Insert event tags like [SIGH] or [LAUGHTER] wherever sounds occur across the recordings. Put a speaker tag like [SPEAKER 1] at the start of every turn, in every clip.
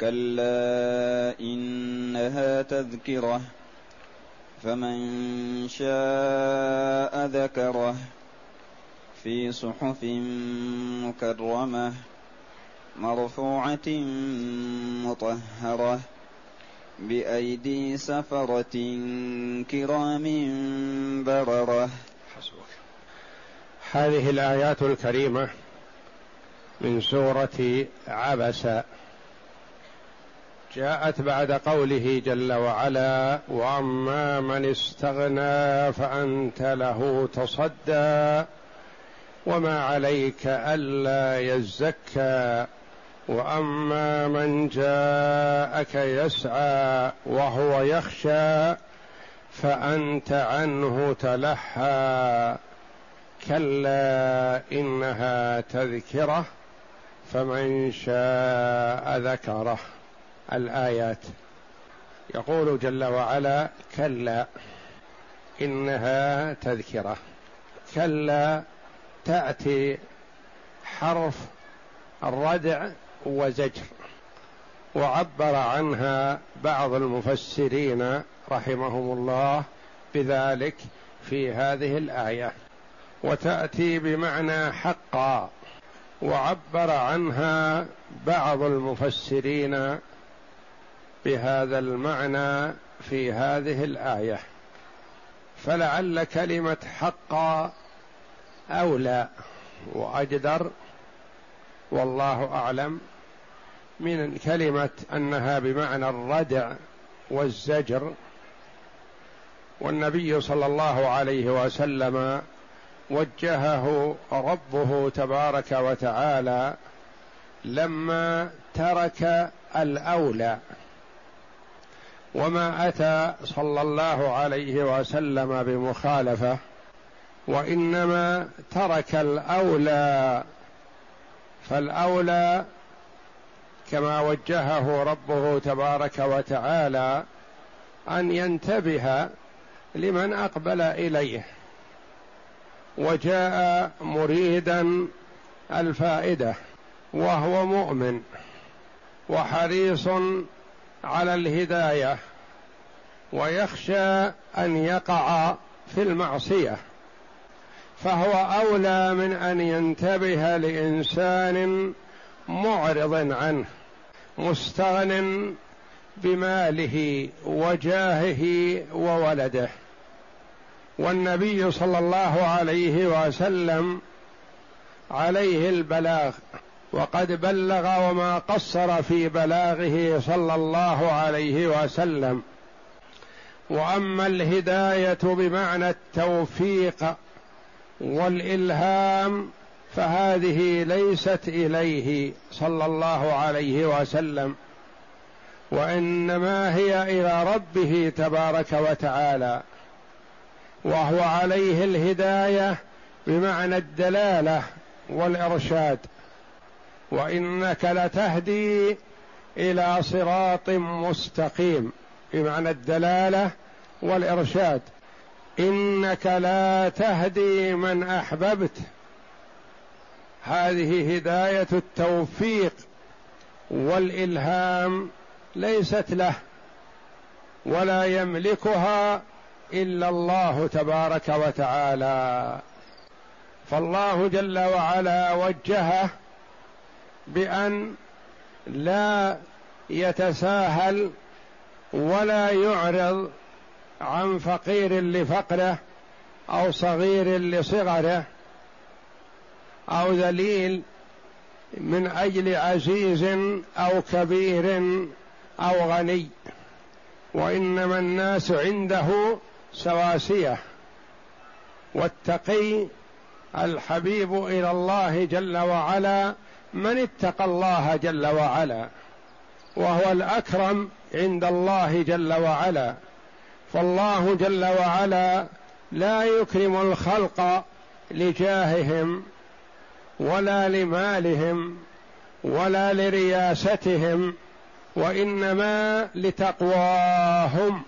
[SPEAKER 1] كلا إنها تذكرة فمن شاء ذكره في صحف مكرمة مرفوعة مطهرة بأيدي سفرة كرام بررة. حسبك
[SPEAKER 2] هذه الآيات الكريمة من سورة عبس. جاءت بعد قوله جل وعلا وأما من استغنى فأنت له تصدى وما عليك ألا يزكى وأما من جاءك يسعى وهو يخشى فأنت عنه تلحى كلا إنها تذكرة فمن شاء ذكره. الآيات. يقول جل وعلا كلا إنها تذكرة. كلا تأتي حرف الردع وزجر. وعبر عنها بعض المفسرين رحمهم الله بذلك في هذه الآية. وتأتي بمعنى حقا. وعبر عنها بعض المفسرين بهذا المعنى في هذه الآية. فلعل كلمة حقا أولى وأجدر والله أعلم من كلمة أنها بمعنى الردع والزجر. والنبي صلى الله عليه وسلم وجهه ربه تبارك وتعالى لما ترك الأولى. وما أتى صلى الله عليه وسلم بمخالفة وإنما ترك الأولى فالأولى كما وجهه ربه تبارك وتعالى أن ينتبه لمن أقبل إليه وجاء مريدا الفائدة وهو مؤمن وحريص على الهداية ويخشى أن يقع في المعصية فهو أولى من أن ينتبه لإنسان معرض عنه مستغن بماله وجاهه وولده. والنبي صلى الله عليه وسلم عليه البلاغ وقد بلغ وما قصر في بلاغه صلى الله عليه وسلم. وأما الهداية بمعنى التوفيق والإلهام فهذه ليست إليه صلى الله عليه وسلم وإنما هي إلى ربه تبارك وتعالى. وهو عليه الهداية بمعنى الدلالة والإرشاد. وإنك لتهدي إلى صراط مستقيم بمعنى الدلالة والإرشاد. إنك لا تهدي من أحببت. هذه هداية التوفيق والإلهام ليست له ولا يملكها إلا الله تبارك وتعالى. فالله جل وعلا وجهه بأن لا يتساهل ولا يعرض عن فقير لفقره أو صغير لصغره أو ذليل من أجل عزيز أو كبير أو غني. وإنما الناس عنده سواسية. والتقي الحبيب إلى الله جل وعلا من اتقى الله جل وعلا وهو الأكرم عند الله جل وعلا. فالله جل وعلا لا يكرم الخلق لجاههم ولا لمالهم ولا لرياستهم وإنما لتقواهم.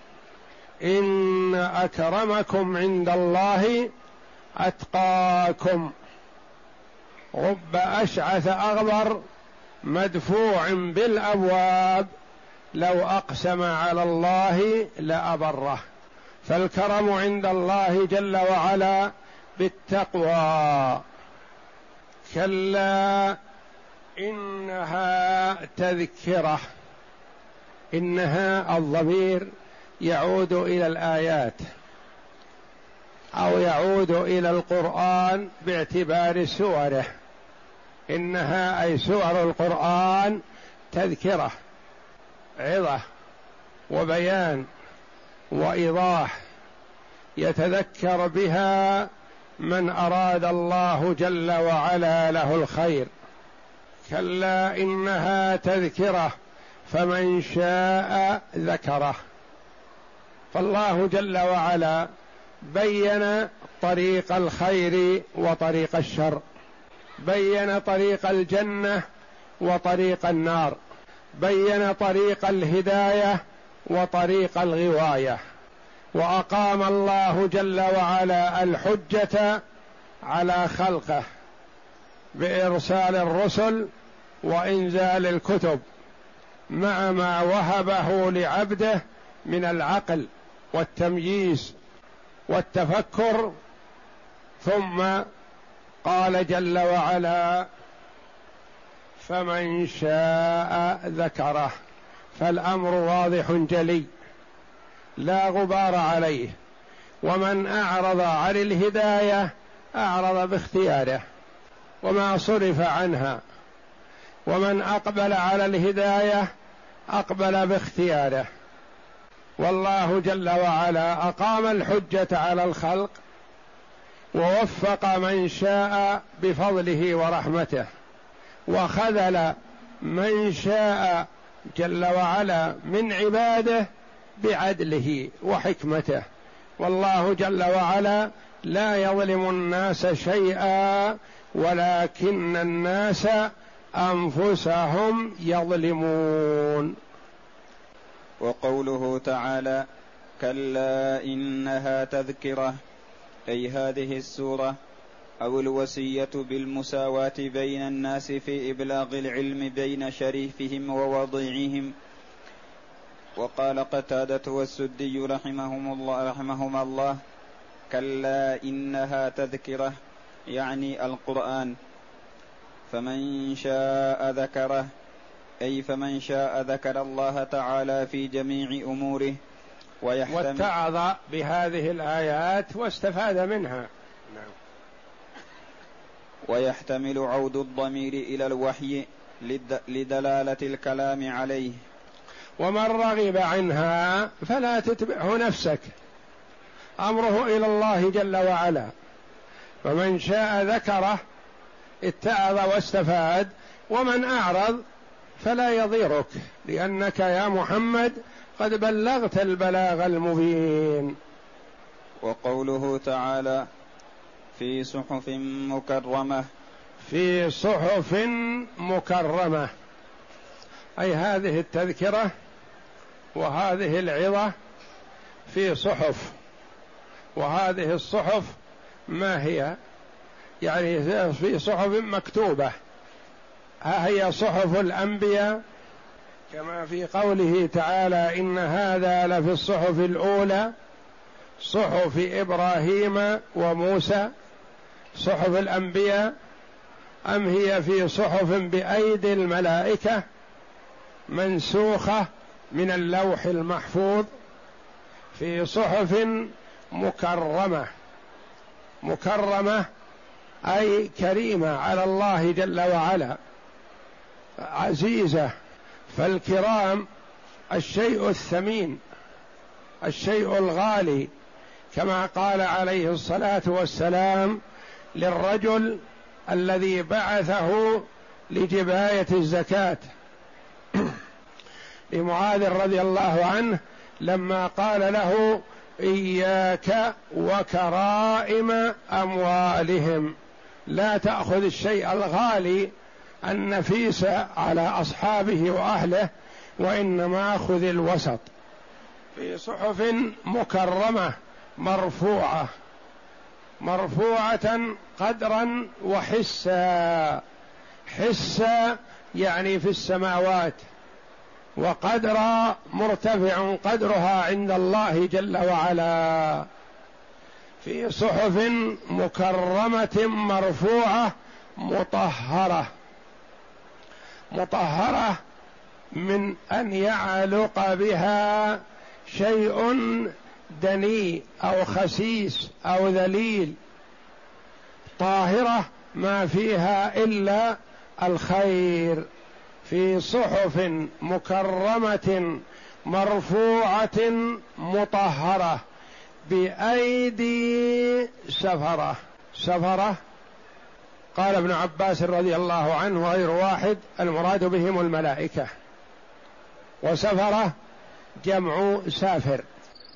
[SPEAKER 2] إن أكرمكم عند الله أتقاكم. رب أشعث أغبر مدفوع بالأبواب لو أقسم على الله لأبره. فالكرم عند الله جل وعلا بالتقوى. كلا إنها تذكرة. إنها الضمير يعود إلى الآيات أو يعود إلى القرآن باعتبار سوره. إنها أي سور القرآن تذكرة عظة وبيان وإيضاح يتذكر بها من أراد الله جل وعلا له الخير. كلا إنها تذكرة فمن شاء ذكره. فالله جل وعلا بين طريق الخير وطريق الشر. بين طريق الجنة وطريق النار. بين طريق الهداية وطريق الغواية. وأقام الله جل وعلا الحجة على خلقه بإرسال الرسل وإنزال الكتب مع ما وهبه لعبده من العقل والتمييز والتفكر ثم قال جل وعلا فمن شاء ذكره فالأمر واضح جلي لا غبار عليه ومن أعرض عن الهداية أعرض باختياره وما صرف عنها ومن أقبل على الهداية أقبل باختياره. والله جل وعلا أقام الحجة على الخلق ووفق من شاء بفضله ورحمته وخذل من شاء جل وعلا من عباده بعدله وحكمته. والله جل وعلا لا يظلم الناس شيئا ولكن الناس أنفسهم يظلمون.
[SPEAKER 1] وقوله تعالى كلا إنها تذكرة. أي هذه السورة أو الوصية بالمساواة بين الناس في إبلاغ العلم بين شريفهم ووضيعهم. وقال قتادة والسدي رحمهم الله رحمهما الله كلا إنها تذكرة يعني القرآن. فمن شاء ذكره أي فمن شاء ذكر الله تعالى في جميع أموره
[SPEAKER 2] ويحتمل واتعظ بهذه الآيات واستفاد منها. نعم.
[SPEAKER 1] ويحتمل عود الضمير إلى الوحي لدلالة الكلام عليه.
[SPEAKER 2] ومن رغب عنها فلا تتبعه نفسك. أمره إلى الله جل وعلا. فمن شاء ذكره اتعظ واستفاد. ومن أعرض فلا يضيرك لأنك يا محمد قد بلغت البلاغ المبين.
[SPEAKER 1] وقوله تعالى في صحف مكرمة.
[SPEAKER 2] في صحف مكرمة. أي هذه التذكرة وهذه العظة في صحف. وهذه الصحف ما هي؟ يعني في صحف مكتوبة. ها هي صحف الأنبياء كما في قوله تعالى إن هذا لفي الصحف الأولى صحف إبراهيم وموسى صحف الأنبياء أم هي في صحف بأيدي الملائكة منسوخة من اللوح المحفوظ في صحف مكرمة. مكرمة أي كريمة على الله جل وعلا عزيزة فالكرام الشيء الثمين الشيء الغالي كما قال عليه الصلاة والسلام للرجل الذي بعثه لجباية الزكاة. [CLEARS THROAT] لمعاذ رضي الله عنه لما قال له إياك وكرائم أموالهم لا تأخذ الشيء الغالي النفيس على أصحابه وأهله وإنما خذ الوسط. في صحف مكرمة مرفوعة. مرفوعة قدرا وحسا. حسا يعني في السماوات. وقدر مرتفع قدرها عند الله جل وعلا. في صحف مكرمة مرفوعة مطهرة. مطهرة من أن يعلق بها شيء دني أو خسيس أو ذليل. طاهرة ما فيها إلا الخير. في صحف مكرمة مرفوعة مطهرة بأيدي سفرة. سفرة قال ابن عباس رضي الله عنه غير واحد المراد بهم الملائكة. وسفرة جمع سافر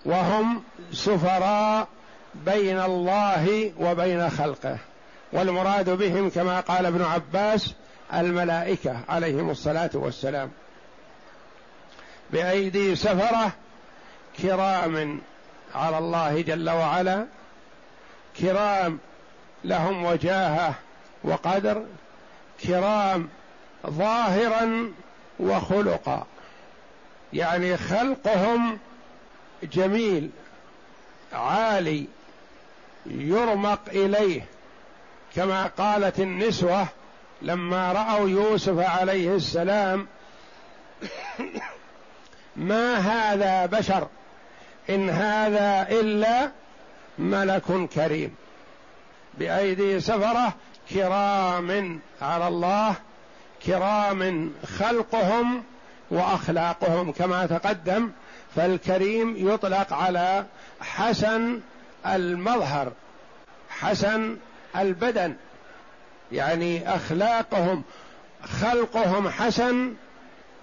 [SPEAKER 2] وهم سفراء بين الله وبين خلقه. والمراد بهم كما قال ابن عباس الملائكة عليهم الصلاة والسلام. بأيدي سفرة كرام على الله جل وعلا كرام لهم وجاهة وقدر كرام ظاهرا وخلقا. يعني خلقهم جميل عالي يرمق إليه. كما قالت النسوة لما رأوا يوسف عليه السلام ما هذا بشر؟ إن هذا إلا ملك كريم. بأيدي سفرة كرام على الله كرام خلقهم وأخلاقهم كما تقدم فالكريم يطلق على حسن المظهر حسن البدن. يعني أخلاقهم خلقهم حسن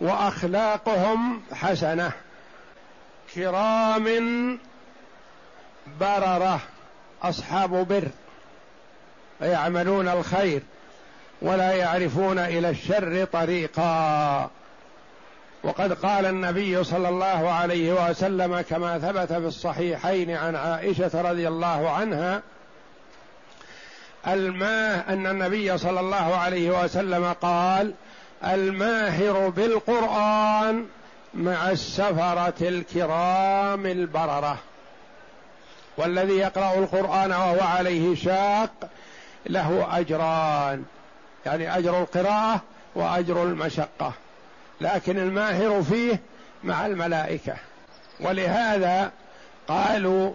[SPEAKER 2] وأخلاقهم حسنة. كرام بررة أصحاب بر. يعملون الخير ولا يعرفون إلى الشر طريقا. وقد قال النبي صلى الله عليه وسلم كما ثبت في الصحيحين عن عائشة رضي الله عنها الماه أن النبي صلى الله عليه وسلم قال الماهر بالقرآن مع السفرة الكرام البررة. والذي يقرأ القرآن وهو عليه شاق له أجران يعني أجر القراءة وأجر المشقة. لكن الماهر فيه مع الملائكة. ولهذا قالوا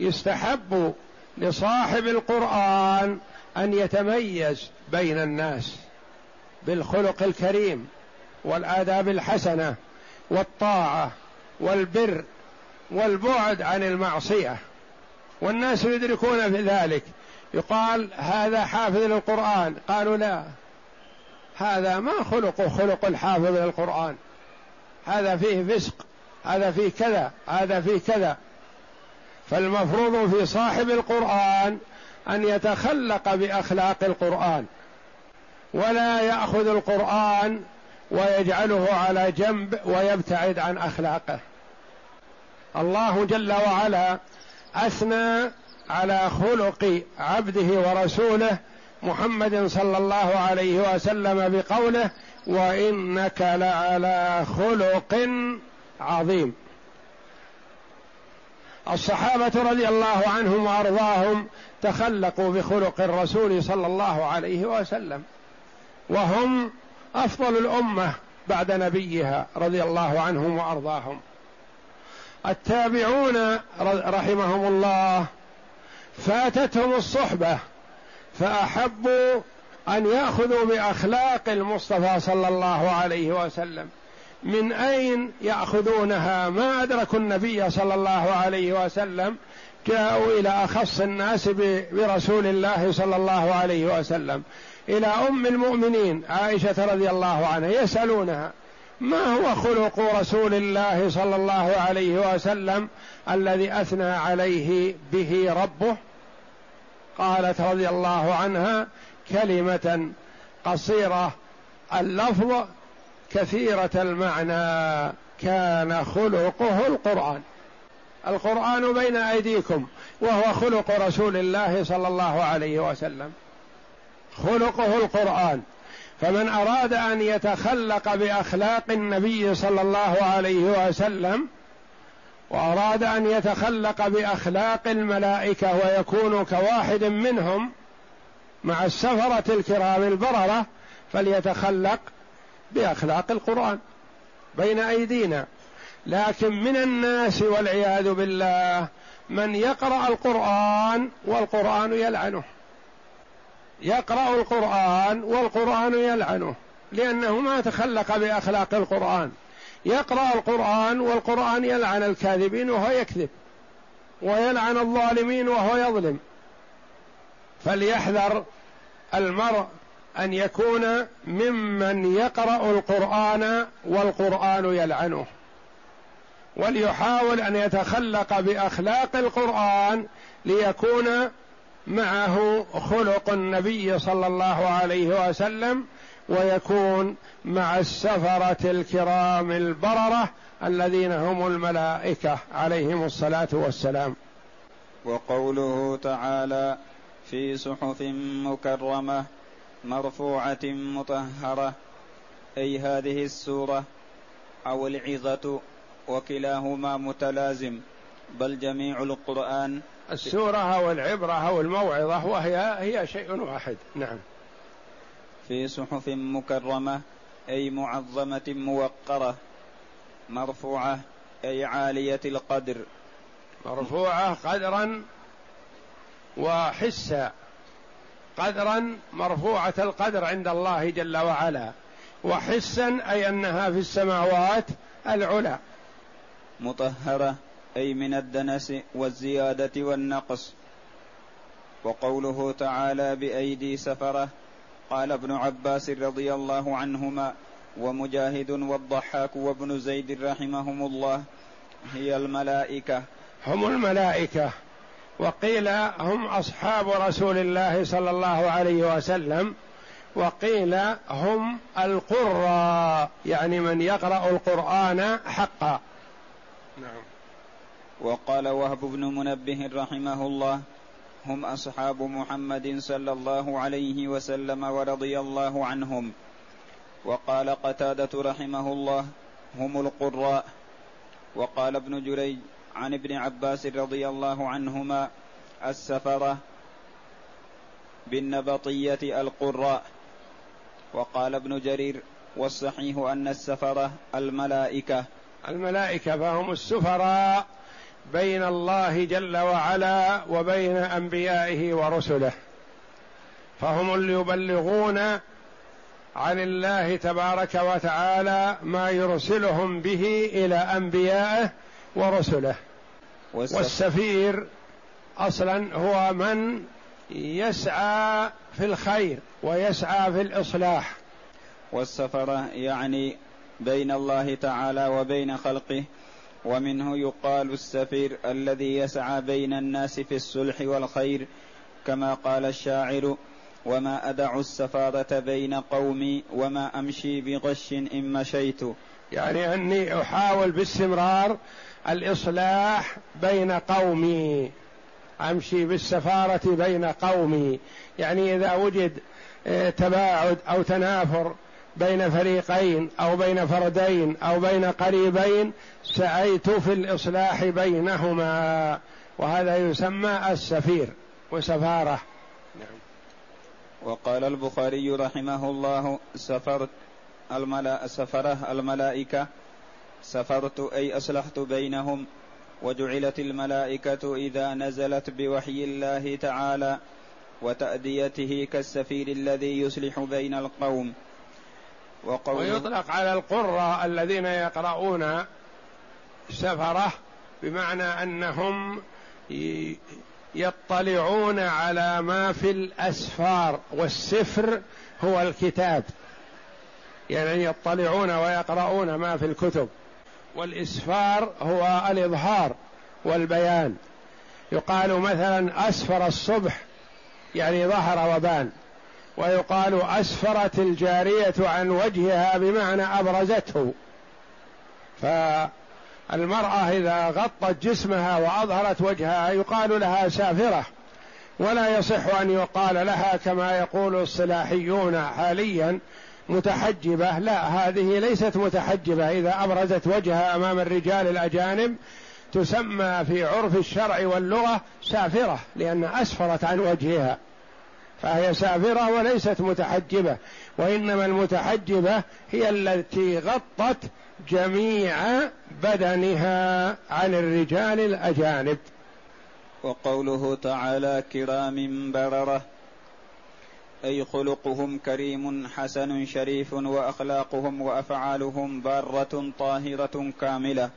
[SPEAKER 2] يستحب لصاحب القرآن أن يتميز بين الناس بالخلق الكريم والآداب الحسنة والطاعة والبر والبعد عن المعصية. والناس يدركون في ذلك. يقال هذا حافظ للقرآن. قالوا لا. هذا ما خلقه خلق الحافظ للقرآن. هذا فيه فسق هذا فيه كذا هذا فيه كذا. فالمفروض في صاحب القرآن أن يتخلق بأخلاق القرآن. ولا يأخذ القرآن ويجعله على جنب ويبتعد عن أخلاقه. الله جل وعلا أثنى على خلق عبده ورسوله محمد صلى الله عليه وسلم بقوله وإنك لعلى خلق عظيم. الصحابة رضي الله عنهم وأرضاهم تخلقوا بخلق الرسول صلى الله عليه وسلم وهم أفضل الأمة بعد نبيها رضي الله عنهم وأرضاهم. التابعون رحمهم الله فاتتهم الصحبة فأحبوا أن يأخذوا بأخلاق المصطفى صلى الله عليه وسلم. من أين يأخذونها؟ ما أدركوا النبي صلى الله عليه وسلم. جاءوا إلى أخص الناس برسول الله صلى الله عليه وسلم. إلى أم المؤمنين عائشة رضي الله عنها يسألونها ما هو خلق رسول الله صلى الله عليه وسلم الذي أثنى عليه به ربه؟ قالت رضي الله عنها كلمة قصيرة. اللفظ كثيرة المعنى كان خلقه القرآن. القرآن بين أيديكم وهو خلق رسول الله صلى الله عليه وسلم. خلقه القرآن. فمن أراد أن يتخلق بأخلاق النبي صلى الله عليه وسلم وأراد أن يتخلق بأخلاق الملائكة ويكون كواحد منهم مع السفرة الكرام البررة فليتخلق بأخلاق القرآن بين أيدينا. لكن من الناس والعياذ بالله من يقرأ القرآن والقرآن يلعنه. يقرأ القرآن والقرآن يلعنه لأنه ما تخلق بأخلاق القرآن. يقرأ القرآن والقرآن يلعن الكاذبين وهو يكذب ويلعن الظالمين وهو يظلم. فليحذر المرء أن يكون ممن يقرأ القرآن والقرآن يلعنه. وليحاول أن يتخلق بأخلاق القرآن ليكون معه خلق النبي صلى الله عليه وسلم ويكون مع السفرة الكرام البررة الذين هم الملائكة عليهم الصلاة والسلام.
[SPEAKER 1] وقوله تعالى في صحف مكرمة مرفوعة مطهرة أي هذه السورة أو العظة وكلاهما متلازم بل جميع القرآن.
[SPEAKER 2] السورة أو العبرة أو الموعظة وهي هي شيء واحد. نعم.
[SPEAKER 1] في صحف مكرمة أي معظمة موقرة مرفوعة أي عالية القدر.
[SPEAKER 2] مرفوعة قدرا وحسا. قدرا مرفوعة القدر عند الله جل وعلا. وحسا أي أنها في السماوات العلى
[SPEAKER 1] مطهرة أي من الدنس والزيادة والنقص. وقوله تعالى بأيدي سفرة قال ابن عباس رضي الله عنهما ومجاهد والضحاك وابن زيد رحمهم الله هي الملائكة.
[SPEAKER 2] هم الملائكة. وقيل هم أصحاب رسول الله صلى الله عليه وسلم وقيل هم القراء يعني من يقرأ القرآن حقا.
[SPEAKER 1] نعم. وقال وهب بن منبه رحمه الله هم أصحاب محمد صلى الله عليه وسلم ورضي الله عنهم. وقال قتادة رحمه الله هم القراء. وقال ابن جريج عن ابن عباس رضي الله عنهما السفرة بالنبطية القراء. وقال ابن جرير والصحيح أن السفرة الملائكة.
[SPEAKER 2] الملائكة فهم السفراء. بين الله جل وعلا وبين أنبيائه ورسله. فهم اللي يبلغون عن الله تبارك وتعالى ما يرسلهم به إلى أنبيائه ورسله. والسفير أصلا هو من يسعى في الخير ويسعى في الإصلاح.
[SPEAKER 1] والسفره يعني بين الله تعالى وبين خلقه ومنه يقال السفير الذي يسعى بين الناس في الصلح والخير كما قال الشاعر وما أدع السفارة بين قومي وما أمشي بغش إن مشيت
[SPEAKER 2] يعني أني أحاول باستمرار الإصلاح بين قومي أمشي بالسفارة بين قومي. يعني إذا وجد آه، تباعد أو تنافر بين فريقين أو بين فردين أو بين قريبين سعيت في الإصلاح بينهما وهذا يسمى السفير وسفارة نعم.
[SPEAKER 1] وقال البخاري رحمه الله سفرت الملا سفرة الملائكة سفرت أي أصلحت بينهم وجعلت الملائكة إذا نزلت بوحي الله تعالى وتأديته كالسفير الذي يصلح بين القوم
[SPEAKER 2] ويطلق على القراء الذين يقرؤون سفرة بمعنى أنهم يطلعون على ما في الأسفار والسفر هو الكتاب. يعني يطلعون ويقرؤون ما في الكتب. والإسفار هو الإظهار والبيان. يقال مثلا أسفر الصبح يعني ظهر وبان. ويقال أسفرت الجارية عن وجهها بمعنى أبرزته. فالمرأة إذا غطت جسمها وأظهرت وجهها يقال لها سافرة ولا يصح أن يقال لها كما يقول الصلاحيون حاليا متحجبة. لا هذه ليست متحجبة. إذا أبرزت وجهها أمام الرجال الأجانب تسمى في عرف الشرع واللغة سافرة لأن أسفرت عن وجهها. فهي سافرة وليست متحجبة وإنما المتحجبة هي التي غطت جميع بدنها عن الرجال الأجانب.
[SPEAKER 1] وقوله تعالى كرام بررة أي خلقهم كريم حسن شريف وأخلاقهم وأفعالهم بارة طاهرة كاملة.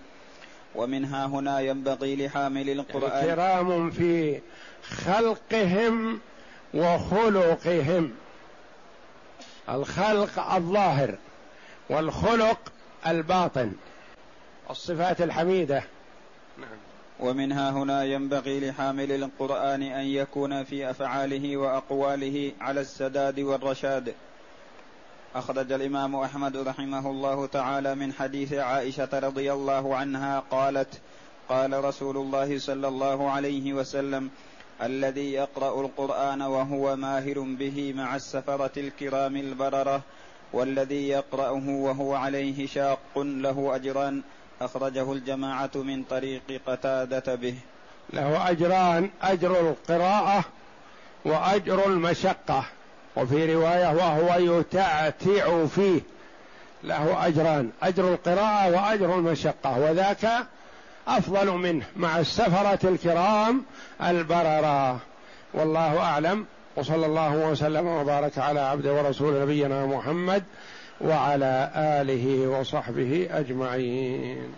[SPEAKER 1] ومنها هنا ينبغي لحامل القرآن
[SPEAKER 2] كرام في خلقهم وخلقهم. الخلق الظاهر والخلق الباطن. الصفات الحميدة.
[SPEAKER 1] نعم ومنها هنا ينبغي لحامل القرآن أن يكون في أفعاله وأقواله على السداد والرشاد. أخرج الإمام أحمد رحمه الله تعالى من حديث عائشة رضي الله عنها قالت قال رسول الله صلى الله عليه وسلم الذي يقرأ القرآن وهو ماهر به مع السفرة الكرام البررة والذي يقرأه وهو عليه شاق له أجران أخرجه الجماعة من طريق قتادة به.
[SPEAKER 2] له أجران أجر القراءة وأجر المشقة. وفي رواية وهو يتعتع فيه. له أجران أجر القراءة وأجر المشقة. وذاك أفضل منه مع السفرة الكرام البررة. والله أعلم. وصلى الله وسلم وبارك على عبد ورسول نبينا محمد وعلى آله وصحبه أجمعين.